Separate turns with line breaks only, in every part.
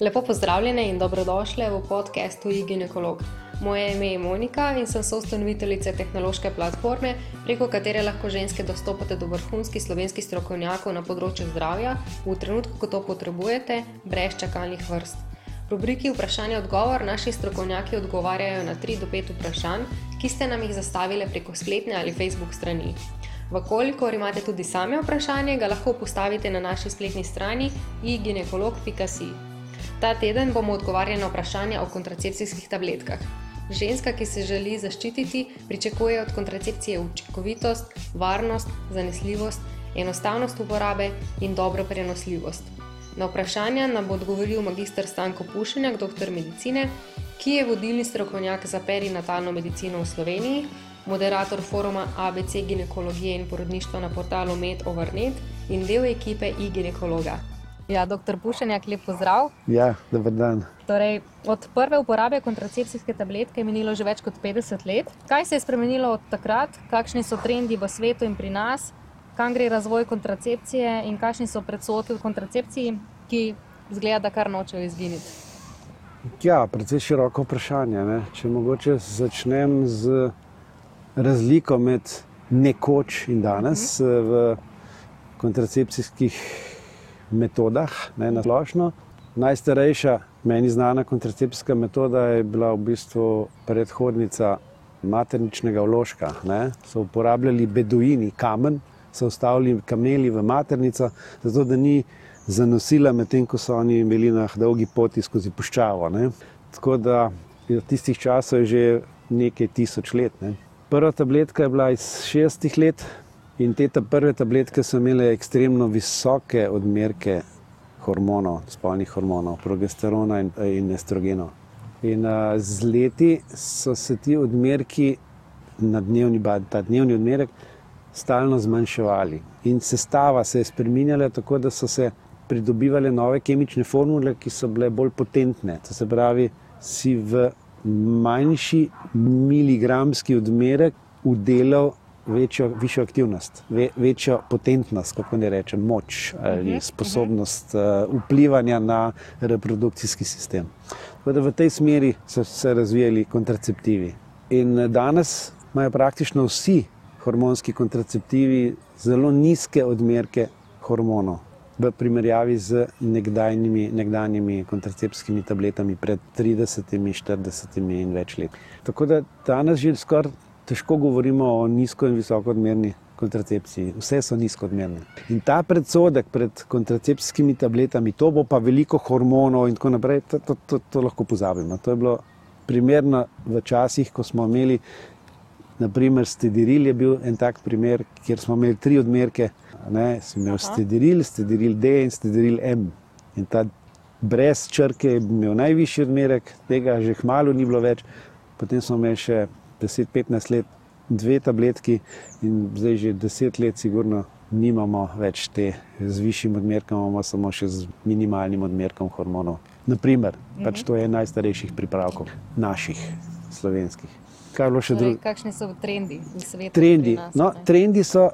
Lepo pozdravljene in dobrodošle v podkastu iGinekolog. Moje ime je Monika in sem soustanoviteljica tehnološke platforme, preko katere lahko ženske dostopate do vrhunskih slovenskih strokovnjakov na področju zdravja v trenutku, ko to potrebujete, brez čakalnih vrst. V rubriki Vprašanje odgovor naši strokovnjaki odgovarjajo na 3 do 5 vprašanj, ki ste nam jih zastavili preko spletne ali Facebook strani. Vkolikor imate tudi sami vprašanje, ga lahko postavite na naši spletni strani iginekolog.si. Ta teden bomo odgovarjali na vprašanje o kontracepcijskih tabletkah. Ženska, ki se želi zaščititi, pričakuje od kontracepcije učinkovitost, varnost, zanesljivost, enostavnost uporabe in dobro prenosljivost. Na vprašanja nam bo odgovoril magistr Stanko Pušenjak, doktor medicine, ki je vodilni strokovnjak za perinatalno medicino v Sloveniji, moderator foruma ABC ginekologije in porodništva na portalu MedOvernet in del ekipe e-ginekologa. Ja, doktor Pušenjak, lep pozdrav.
Ja, dober dan.
Torej, od prve uporabe kontracepcijske tabletke je minilo že več kot 50 let. Kaj se je spremenilo od takrat, kakšni so trendi v svetu in pri nas, kam gre razvoj kontracepcije in kakšni so predsotki v kontracepciji, ki zgleda, da kar nočejo izginiti?
Ja, predvsej široko vprašanje. Ne? Če mogoče začnem z razliko med nekoč in danes uh -huh. v kontracepcijskih metodah, ne na splošno. Najstarejša, meni znana kontracepcijska metoda je bila v bistvu predhodnica materničnega vložka. Ne. So uporabljali beduini kamen, so ustavili kameli v maternico, zato da ni zanosila, medtem ko so oni imeli na dolgi poti skozi puščavo. Ne. Tako da od tistih časov je že nekaj tisoč let. Ne. Prva tabletka je bila iz 60 let, In te ta prve tabletke so imele ekstremno visoke odmerke hormonov, spolnih hormonov, progesterona in, in estrogenov. In uh, z leti so se ti odmerki, na dnevni, ta dnevni odmerek, stalno zmanjševali. In sestava se je spremenjala tako, da so se pridobivale nove kemične formule, ki so bile bolj potentne. To se pravi, si v manjši miligramski odmerek udelal večjo, višjo aktivnost, ve, večjo potentnost, kako ne rečem, moč ali uh mhm, -huh, sposobnost uh -huh. uh, vplivanja na reprodukcijski sistem. Da v tej smeri so se razvijali kontraceptivi. In uh, danes imajo praktično vsi hormonski kontraceptivi zelo nizke odmerke hormonov. V primerjavi z nekdanjimi, nekdanjimi kontracepcijskimi tabletami pred 30, 40 in več let. Tako da danes že skoraj težko govorimo o nizko in visoko odmerni kontracepciji. Vse so nizko odmerne. In ta predsodek pred kontracepcijskimi tabletami, to bo pa veliko hormonov in tako naprej, to, to, to, to lahko pozabimo. To je bilo primerno v časih, ko smo imeli, naprimer, stediril je bil en tak primer, kjer smo imeli tri odmerke. Ne, sem imel stediril, stediril D in stediril M. In ta brez črke je imel najvišji odmerek, tega že hmalo ni bilo več. Potem smo imeli še 10-15 let, dve tabletki, in zdaj že 10 let, sigurno, nimamo več te z višjim odmerkom, imamo samo še z minimalnim odmerkom hormonov. Naprimer, mhm. pač to je najstarejših pripravkov, naših, slovenskih.
Torej, kakšni so trendi v svetu?
Trendi, nas, no, trendi so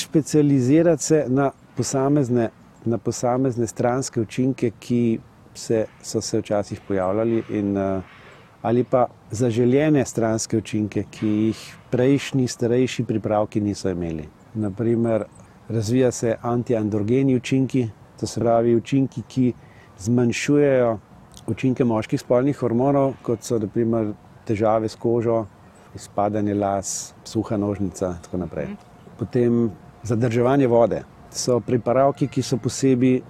specializirati se na posamezne, na posamezne stranske učinke, ki se, so se včasih pojavljali. In, uh, ali pa zaželjene stranske učinke, ki jih prejšnji, starejši pripravki niso imeli. Naprimer, razvija se antiandrogeni učinki, to se pravi učinki, ki zmanjšujejo učinke moških spolnih hormonov, kot so naprimer, težave s kožo, izpadanje las, suha nožnica in tako naprej. Potem zadrževanje vode. So pripravki, ki so posebej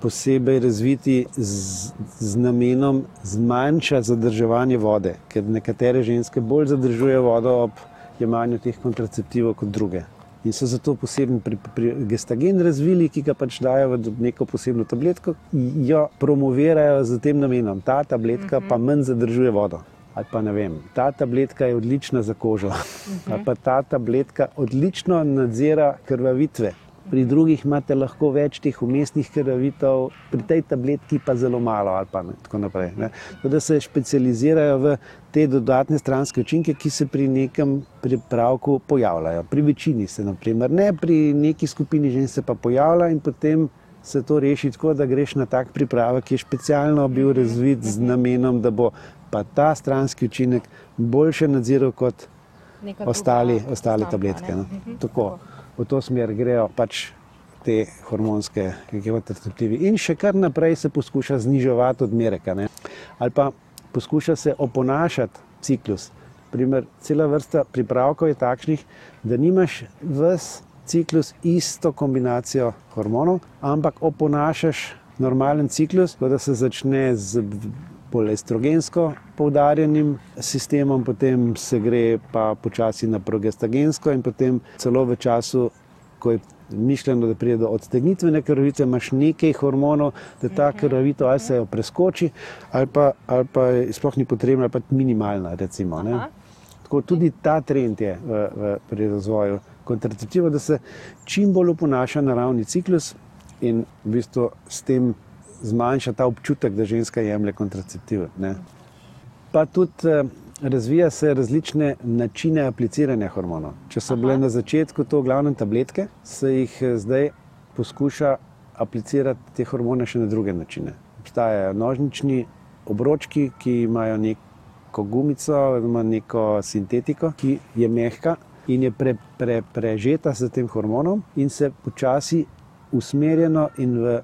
posebej razviti z, z namenom zmanjšati zadrževanje vode, ker nekatere ženske bolj zadržujejo vodo ob jemanju teh kontraceptivov kot druge. In so zato poseben pri, pri gestagen razvili, ki ga pač dajo v neko posebno tabletko, jo promovirajo z tem namenom. Ta tabletka uh -huh. pa mhm. manj zadržuje vodo. Ali pa ne vem, ta tabletka je odlična za kožo, uh -huh. ali pa ta tabletka odlično nadzira krvavitve pri drugih imate lahko več teh umestnih krvavitev, pri tej tabletki pa zelo malo ali pa ne, tako naprej. Ne. Da se specializirajo v te dodatne stranske učinke, ki se pri nekem pripravku pojavljajo. Pri večini se, naprimer, ne, pri neki skupini žensk se pa pojavlja in potem se to reši tako, da greš na tak pripravek, ki je specialno bil razvit z namenom, da bo pa ta stranski učinek boljše nadziral kot ostali, ostale tabletke. No. Tako, v to smer grejo pač te hormonske kontraceptivi. In še kar naprej se poskuša zniževati odmerek. Ali pa poskuša se oponašati ciklus. Primer, cela vrsta pripravkov je takšnih, da nimaš vse ciklus isto kombinacijo hormonov, ampak oponašaš normalen ciklus, da se začne z bolj estrogensko poudarjenim sistemom, potem se gre pa počasi na progestagensko in potem celo v času, ko je mišljeno, da pride do odtegnitve krvice, imaš nekaj hormonov, da ta krvavito ali se jo preskoči, ali pa, ali pa sploh ni potrebna, ali pa minimalna. Recimo, Tako tudi ta trend je v, v, pri razvoju kontraceptiva, da se čim bolj oponaša naravni ciklus in v bistvu s tem zmanjša ta občutek, da ženska jemlje kontraceptive. Ne. Pa tudi eh, razvija se različne načine apliciranja hormonov. Če so bile Aha. na začetku to glavne tabletke, se jih eh, zdaj poskuša aplicirati te hormone še na druge načine. Obstajajo nožnični obročki, ki imajo neko gumico, oziroma neko sintetiko, ki je mehka in je pre, pre, prežeta s tem hormonom, in se počasi usmerjeno in v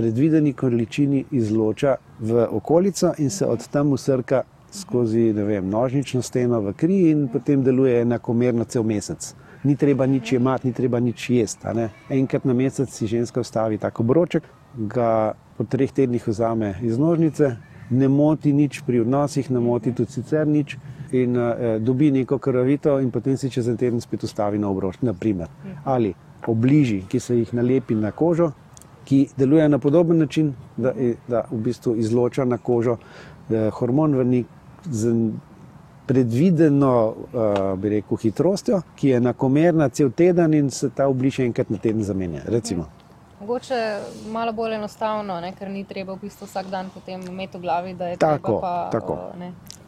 predvideni količini izloča v okolico, in se od tam usrka skozi vem, nožnično steno v kri, in potem deluje enakomerno cel mesec. Ni treba nič imati, ni treba nič jesti. Enkrat na mesec si ženska vstavi tako broček, ga po treh tednih vzame iz nožnice, ne moti nič pri odnosih, ne moti tudi sicer nič in uh, dobi neko krvavito, in potem se čez en teden spet ustavi na obrož. Naprimer. Ali obliži, ki se jih nalepi na kožo, ki deluje na podoben način, da, da v bistvu izloča na kožo uh, hormon v nek z predvideno, uh, bi rekel, hitrostjo, ki je enakomerna cel teden in se ta obliž enkrat na teden zamenja. Recimo.
Mogoče malo bolj enostavno, ne? ker ni treba v bistvu vsak dan potem imeti v glavi, da je
tako.
Pa,
tako.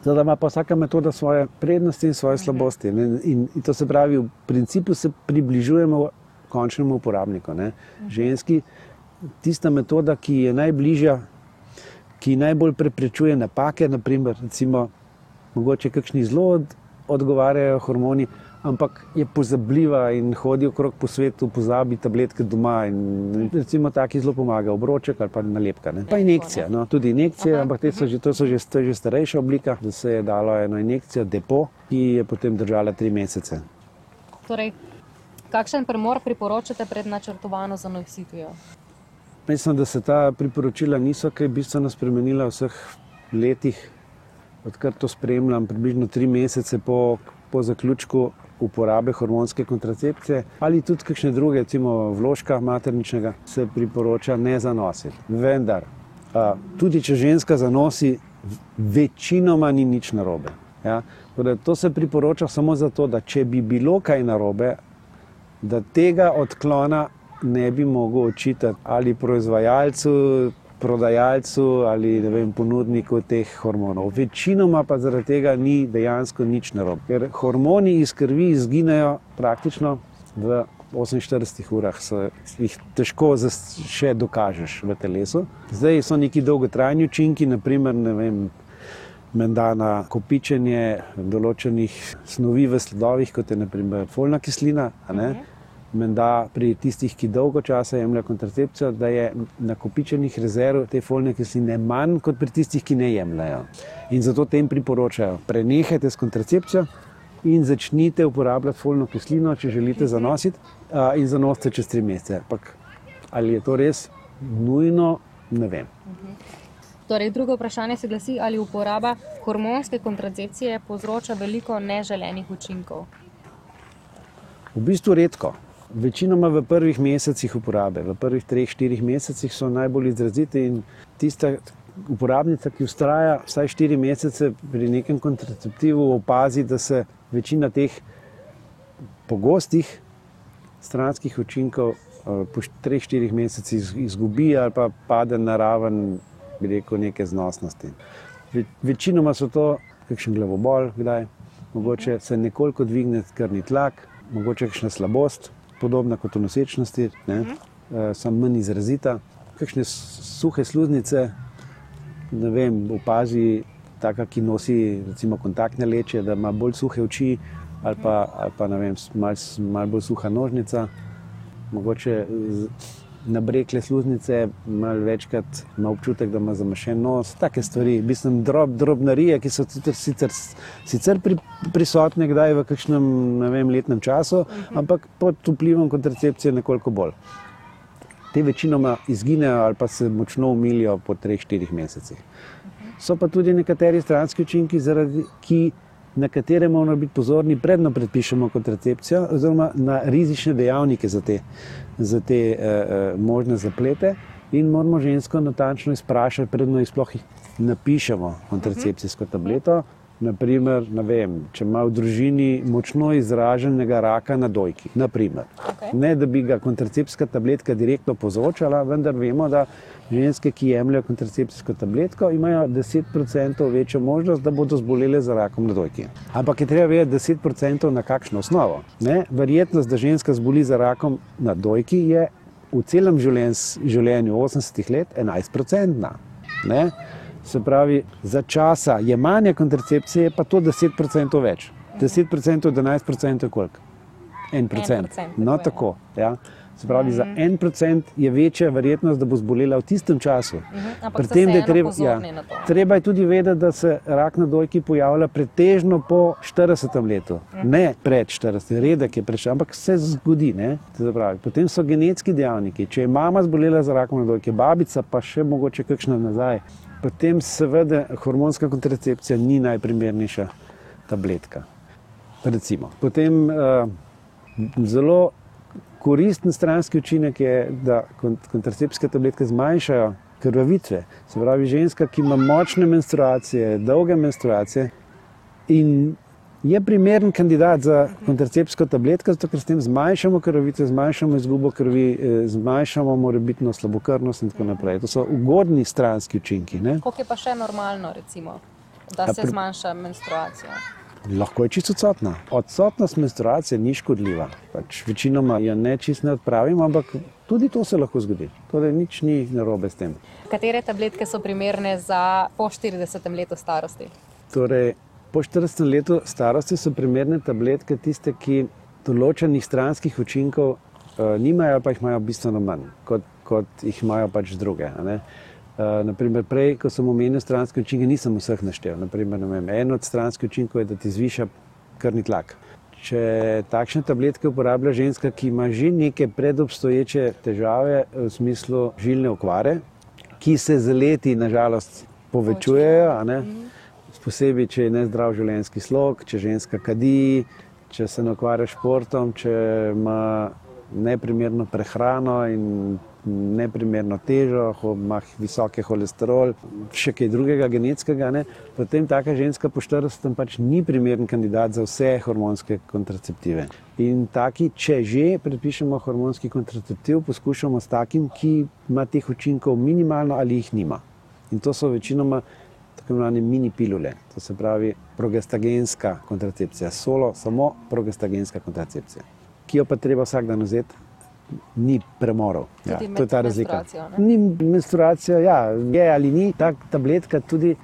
Zdaj ima pa vsaka metoda svoje prednosti in svoje slabosti. In, in, in to se pravi, v principu se približujemo končnemu uporabniku. Ne? Ženski, tista metoda, ki je najbližja, ki najbolj preprečuje napake, naprimer, recimo, mogoče kakšni zelo odgovarjajo hormoni ampak je pozabljiva in hodi okrog po svetu, pozabi tabletke doma. In, recimo, taki zelo pomaga, obroček ali pa nalepka. Ne. Pa injekcija, no, tudi injekcije, Aha. ampak te so že, to so že, to že starejša oblika, da se je dalo eno injekcijo, depo, ki je potem držala tri mesece.
Torej, kakšen premor priporočate pred načrtovano zanositvijo?
Mislim, da se ta priporočila niso kaj bistveno spremenila v vseh letih, odkar to spremljam, približno tri mesece po, po zaključku uporabe hormonske kontracepcije ali tudi kakšne druge, recimo vložka materničnega, se priporoča ne zanositi. Vendar, tudi če ženska zanosi, večinoma ni nič narobe. Ja? Torej, to se priporoča samo zato, da če bi bilo kaj narobe, da tega odklona ne bi mogel očitati ali proizvajalcu, prodajalcu ali vem, ponudniku teh hormonov. Večinoma pa zaradi tega ni dejansko nič narobe. Ker hormoni iz krvi izginejo praktično v 48 urah, so jih težko še dokažeš v telesu. Zdaj so neki dolgotrajni učinki, naprimer, ne vem. Menda na kopičenje določenih snovi v sledovih, kot je naprimer folna kislina, uh -huh menda pri tistih, ki dolgo časa jemljajo kontracepcijo, da je nakopičenih rezerv te folne kisline manj kot pri tistih, ki ne jemljajo. In zato tem priporočajo, prenehajte s kontracepcijo in začnite uporabljati folno kislino, če želite zanositi, in zanosite čez tri mesece. Ampak ali je to res nujno, ne vem.
Torej, drugo vprašanje se glasi, ali uporaba hormonske kontracepcije povzroča veliko neželenih učinkov.
V bistvu redko. Večinoma v prvih mesecih uporabe, v prvih treh, štirih mesecih so najbolj izraziti in tista uporabnica, ki ustraja vsaj štiri mesece pri nekem kontraceptivu, opazi, da se večina teh pogostih stranskih učinkov uh, po 3-4 mesecih izgubi ali pa pade na raven, bi rekel, neke znosnosti. Ve, večinoma so to kakšen glavobol, kdaj, mogoče se nekoliko dvigne krvni tlak, mogoče kakšna slabost, podobna kot v nosečnosti, ne, uh, samo manj izrazita, kakšne suhe sluznice, ne vem, opazi. Taka, ki nosi recimo, kontaktne leče, da ima bolj suhe oči, ali pa, ali pa vem, malo mal bolj suha nožnica, mogoče nabrekle sluznice, malo večkrat ima občutek, da ima zamašen nos. Take stvari, mislim, drob, drobnarije, ki so sicer, sicer pri, prisotne kdaj v kakšnem vem, letnem času, ampak pod vplivom kontracepcije nekoliko bolj. Te večinoma izginejo ali pa se močno umilijo po 3-4 mesecih. So pa tudi nekateri stranski učinki, zaradi, ki na katere moramo biti pozorni, predno predpišemo kontracepcijo, oziroma na rizične dejavnike za te, za te uh, možne zaplete, in moramo žensko natančno izprašati, predno jih sploh napišemo kontracepcijsko tableto. Naprimer, ne vem, če ima v družini močno izraženega raka na dojki, naprimer. Okay. ne da bi ga kontracepcijska tabletka direktno povzročala, vendar vemo, da ženske, ki jemljajo kontracepcijsko tabletko, imajo 10% večjo možnost, da bodo zbolele za rakom na dojki. Ampak je treba vedeti, 10% na kakšno osnovo. Ne? Verjetnost, da ženska zboli za rakom na dojki, je v celem življenju 80 let 11%. Ne? Se pravi, za časa jemanja kontracepcije je pa to 10% več. 10% od 11% je koliko? 1%. No, tako. Ja. Se pravi, za en procent je večja verjetnost, da bo zbolela v tistem času.
Pri tem, da je treba, ja,
treba je tudi vedeti, da se rak na dojki pojavlja pretežno po 40. letu, ne pred 40. redek je preveč, ampak se zgodi. Pravi, potem so genetski dejavniki. Če je mama zbolela za rakom na dojki, babica pa še mogoče kakšna nazaj, potem seveda hormonska kontracepcija ni najprimernejša tabletka. Recimo. Potem uh, zelo koristen stranski učinek je, da kontracepcijske tabletke zmanjšajo krvavitve. Se pravi, ženska, ki ima močne menstruacije, dolge menstruacije in je primeren kandidat za kontracepcijsko tabletko, zato ker s tem zmanjšamo krvavitve, zmanjšamo izgubo krvi, eh, zmanjšamo morebitno slabokrvnost in tako naprej. To so ugodni stranski učinki.
Kako je pa še normalno, recimo, da se zmanjša menstruacija?
Lahko je čisto odsotna. Odsotnost menstruacije ni škodljiva. Pač večinoma jo ne čisto ne odpravimo, ampak tudi to se lahko zgodi. Torej, nič ni narobe s tem.
Katere tabletke so primerne za po 40 letu starosti?
Torej, po 40 letu starosti so primerne tabletke tiste, ki določenih stranskih učinkov uh, nimajo, pa jih imajo bistveno manj, kot, kot jih imajo pač druge. Uh, naprimer, prej, ko sem omenil stranske učinke, nisem vseh naštel. Naprimer, vem, en od stranskih učinkov je, da ti zviša krvni tlak. Če takšne tabletke uporablja ženska, ki ima že neke predobstoječe težave v smislu žilne okvare, ki se z leti, nažalost, povečujejo, posebej, če je nezdrav življenjski slog, če ženska kadi, če se ne ukvarja s športom, če ima neprimerno prehrano in neprimerno težo, ima visoke holesterol, še kaj drugega genetskega, ne? potem taka ženska po 40 pač ni primeren kandidat za vse hormonske kontraceptive. In taki, če že predpišemo hormonski kontraceptiv, poskušamo s takim, ki ima teh učinkov minimalno ali jih nima. In to so večinoma tako imenovane mini pilule, to se pravi progestagenska kontracepcija, solo, samo progestagenska kontracepcija, ki jo pa treba vsak dan vzeti ni premorov. Ja, to je ta razlika. Ni menstruacija, ja, je ali ni, ta tabletka tudi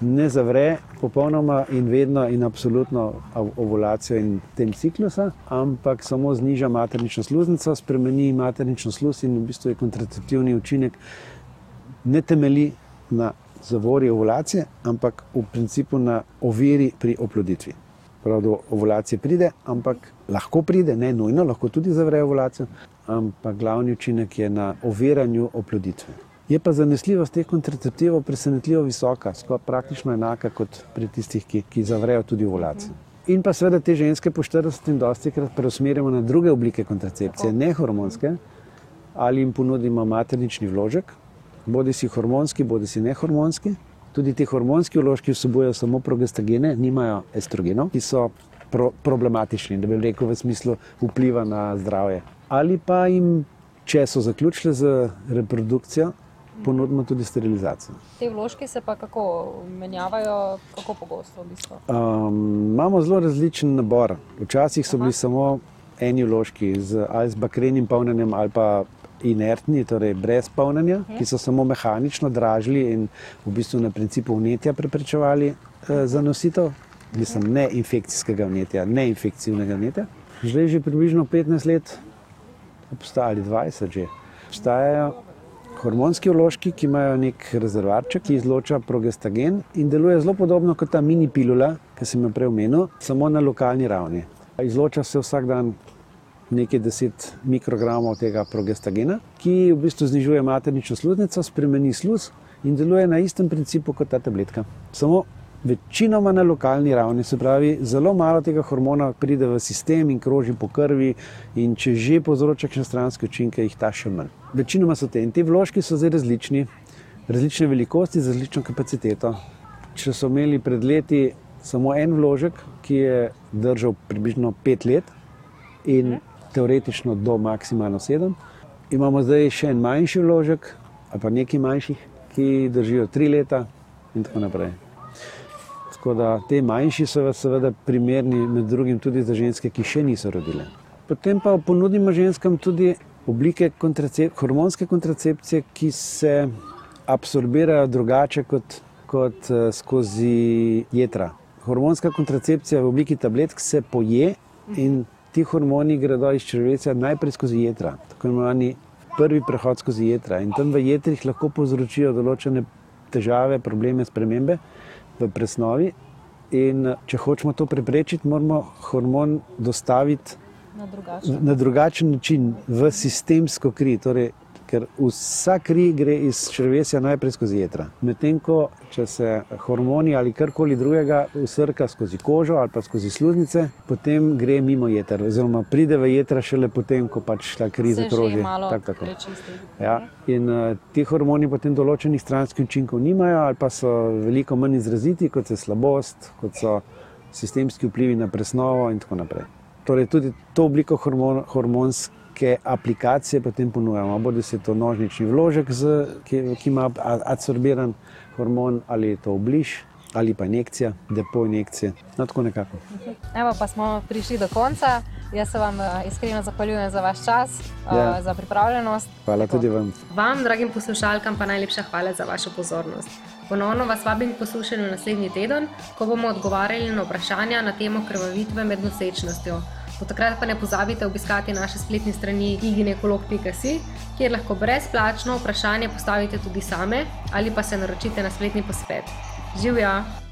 ne zavre popolnoma in vedno in absolutno ovulacijo in tem ciklusa, ampak samo zniža maternično sluznico, spremeni maternično sluz in v bistvu je kontraceptivni učinek ne temeli na zavori ovulacije, ampak v principu na oviri pri oploditvi. Prav do ovulacije pride, ampak lahko pride, ne nujno, lahko tudi zavre ovulacijo, ampak glavni učinek je na oviranju oploditve. Je pa zanesljivost teh kontraceptivov presenetljivo visoka, skoraj praktično enaka kot pri tistih, ki, ki zavrejo tudi ovulacijo. In pa seveda te ženske po 40 in dosti krat preusmerjamo na druge oblike kontracepcije, ne hormonske, ali jim ponudimo maternični vložek, bodi si hormonski, bodi si nehormonski. Tudi ti hormonski vložki vsebujejo samo progestagene, nimajo estrogenov, ki so pro, problematični, da bi rekel v smislu vpliva na zdravje ali pa jim če so zaključile z reprodukcijo, ponudimo tudi sterilizacijo.
Te vložke se pa kako menjavajo, kako pogosto v bistvu?
Um, imamo zelo različen nabor. Včasih so bili Aha. samo eni vložki z, ali z bakrenim polnjenjem ali pa inertni, torej brez polnjenja, ki so samo mehanično dražili in v bistvu na principu vnetja preprečevali eh, zanositev, mislim, ne infekcijskega vnetja, ne infekcijnega vnetja. Zdaj že približno 15 let, ali 20 že, obstajajo hormonski vložki, ki imajo nek rezervarček, ki izloča progestagen in deluje zelo podobno kot ta mini pilula, ki sem jo prej omenil, samo na lokalni ravni. Izloča se vsak dan nekaj deset mikrogramov tega progestagena, ki v bistvu znižuje maternično sluznico, spremeni sluz in deluje na istem principu kot ta tabletka. Samo večinoma na lokalni ravni, se pravi, zelo malo tega hormona pride v sistem in kroži po krvi, in če že povzroča kakšne stranske učinke, jih ta še manj. Večinoma so te in ti vložki so zdaj različni, različne velikosti, z različno kapaciteto. Če so imeli pred leti samo en vložek, ki je držal približno pet let in teoretično do maksimalno sedem. Imamo zdaj še en manjši vložek, ali pa nekaj manjših, ki držijo tri leta, in tako naprej. Tako da te manjši so seveda primerni, med drugim tudi za ženske, ki še niso rodile. Potem pa ponudimo ženskam tudi oblike kontracep hormonske kontracepcije, ki se absorbirajo drugače kot, kot uh, skozi jedra. Hormonska kontracepcija v obliki tabletk se poje in ti hormoni gredo iz črvesa najprej skozi jedra, tako imenovani prvi prehod skozi jedra. In tam v jedrih lahko povzročijo določene težave, probleme, spremembe v presnovi. In če hočemo to preprečiti, moramo hormon dostaviti na drugačen, na drugačen način v sistemsko kri. Torej, ker vsa kri gre iz črvesja najprej skozi jedra. Medtem ko če se hormoni ali karkoli drugega usrka skozi kožo ali pa skozi sluznice, potem gre mimo jedra, oziroma pride v jedra šele potem, ko pač ta kri zakroži. Tak, ja. In uh, ti hormoni potem določenih stranskih učinkov nimajo ali pa so veliko manj izraziti, kot je slabost, kot so sistemski vplivi na presnovo in tako naprej. Torej, tudi to obliko hormon, hormonske neke aplikacije potem ponujamo. Bodi se to nožnični vložek, z, ki, ki ima absorbiran hormon, ali je to obliž, ali pa injekcija, depo injekcije. No, tako nekako.
Evo, pa smo prišli do konca. Jaz se vam eh, iskreno zahvaljujem za vaš čas, eh, ja. za pripravljenost.
Hvala tudi vam.
Vam, dragim poslušalkam, pa najlepša hvala za vašo pozornost. Ponovno vas vabim k poslušanju naslednji teden, ko bomo odgovarjali na vprašanja na temo krvavitve med nosečnostjo. Do takrat pa ne pozabite obiskati naše spletne strani giginekolog.si, kjer lahko brezplačno vprašanje postavite tudi same ali pa se naročite na spletni posvet. Živijo!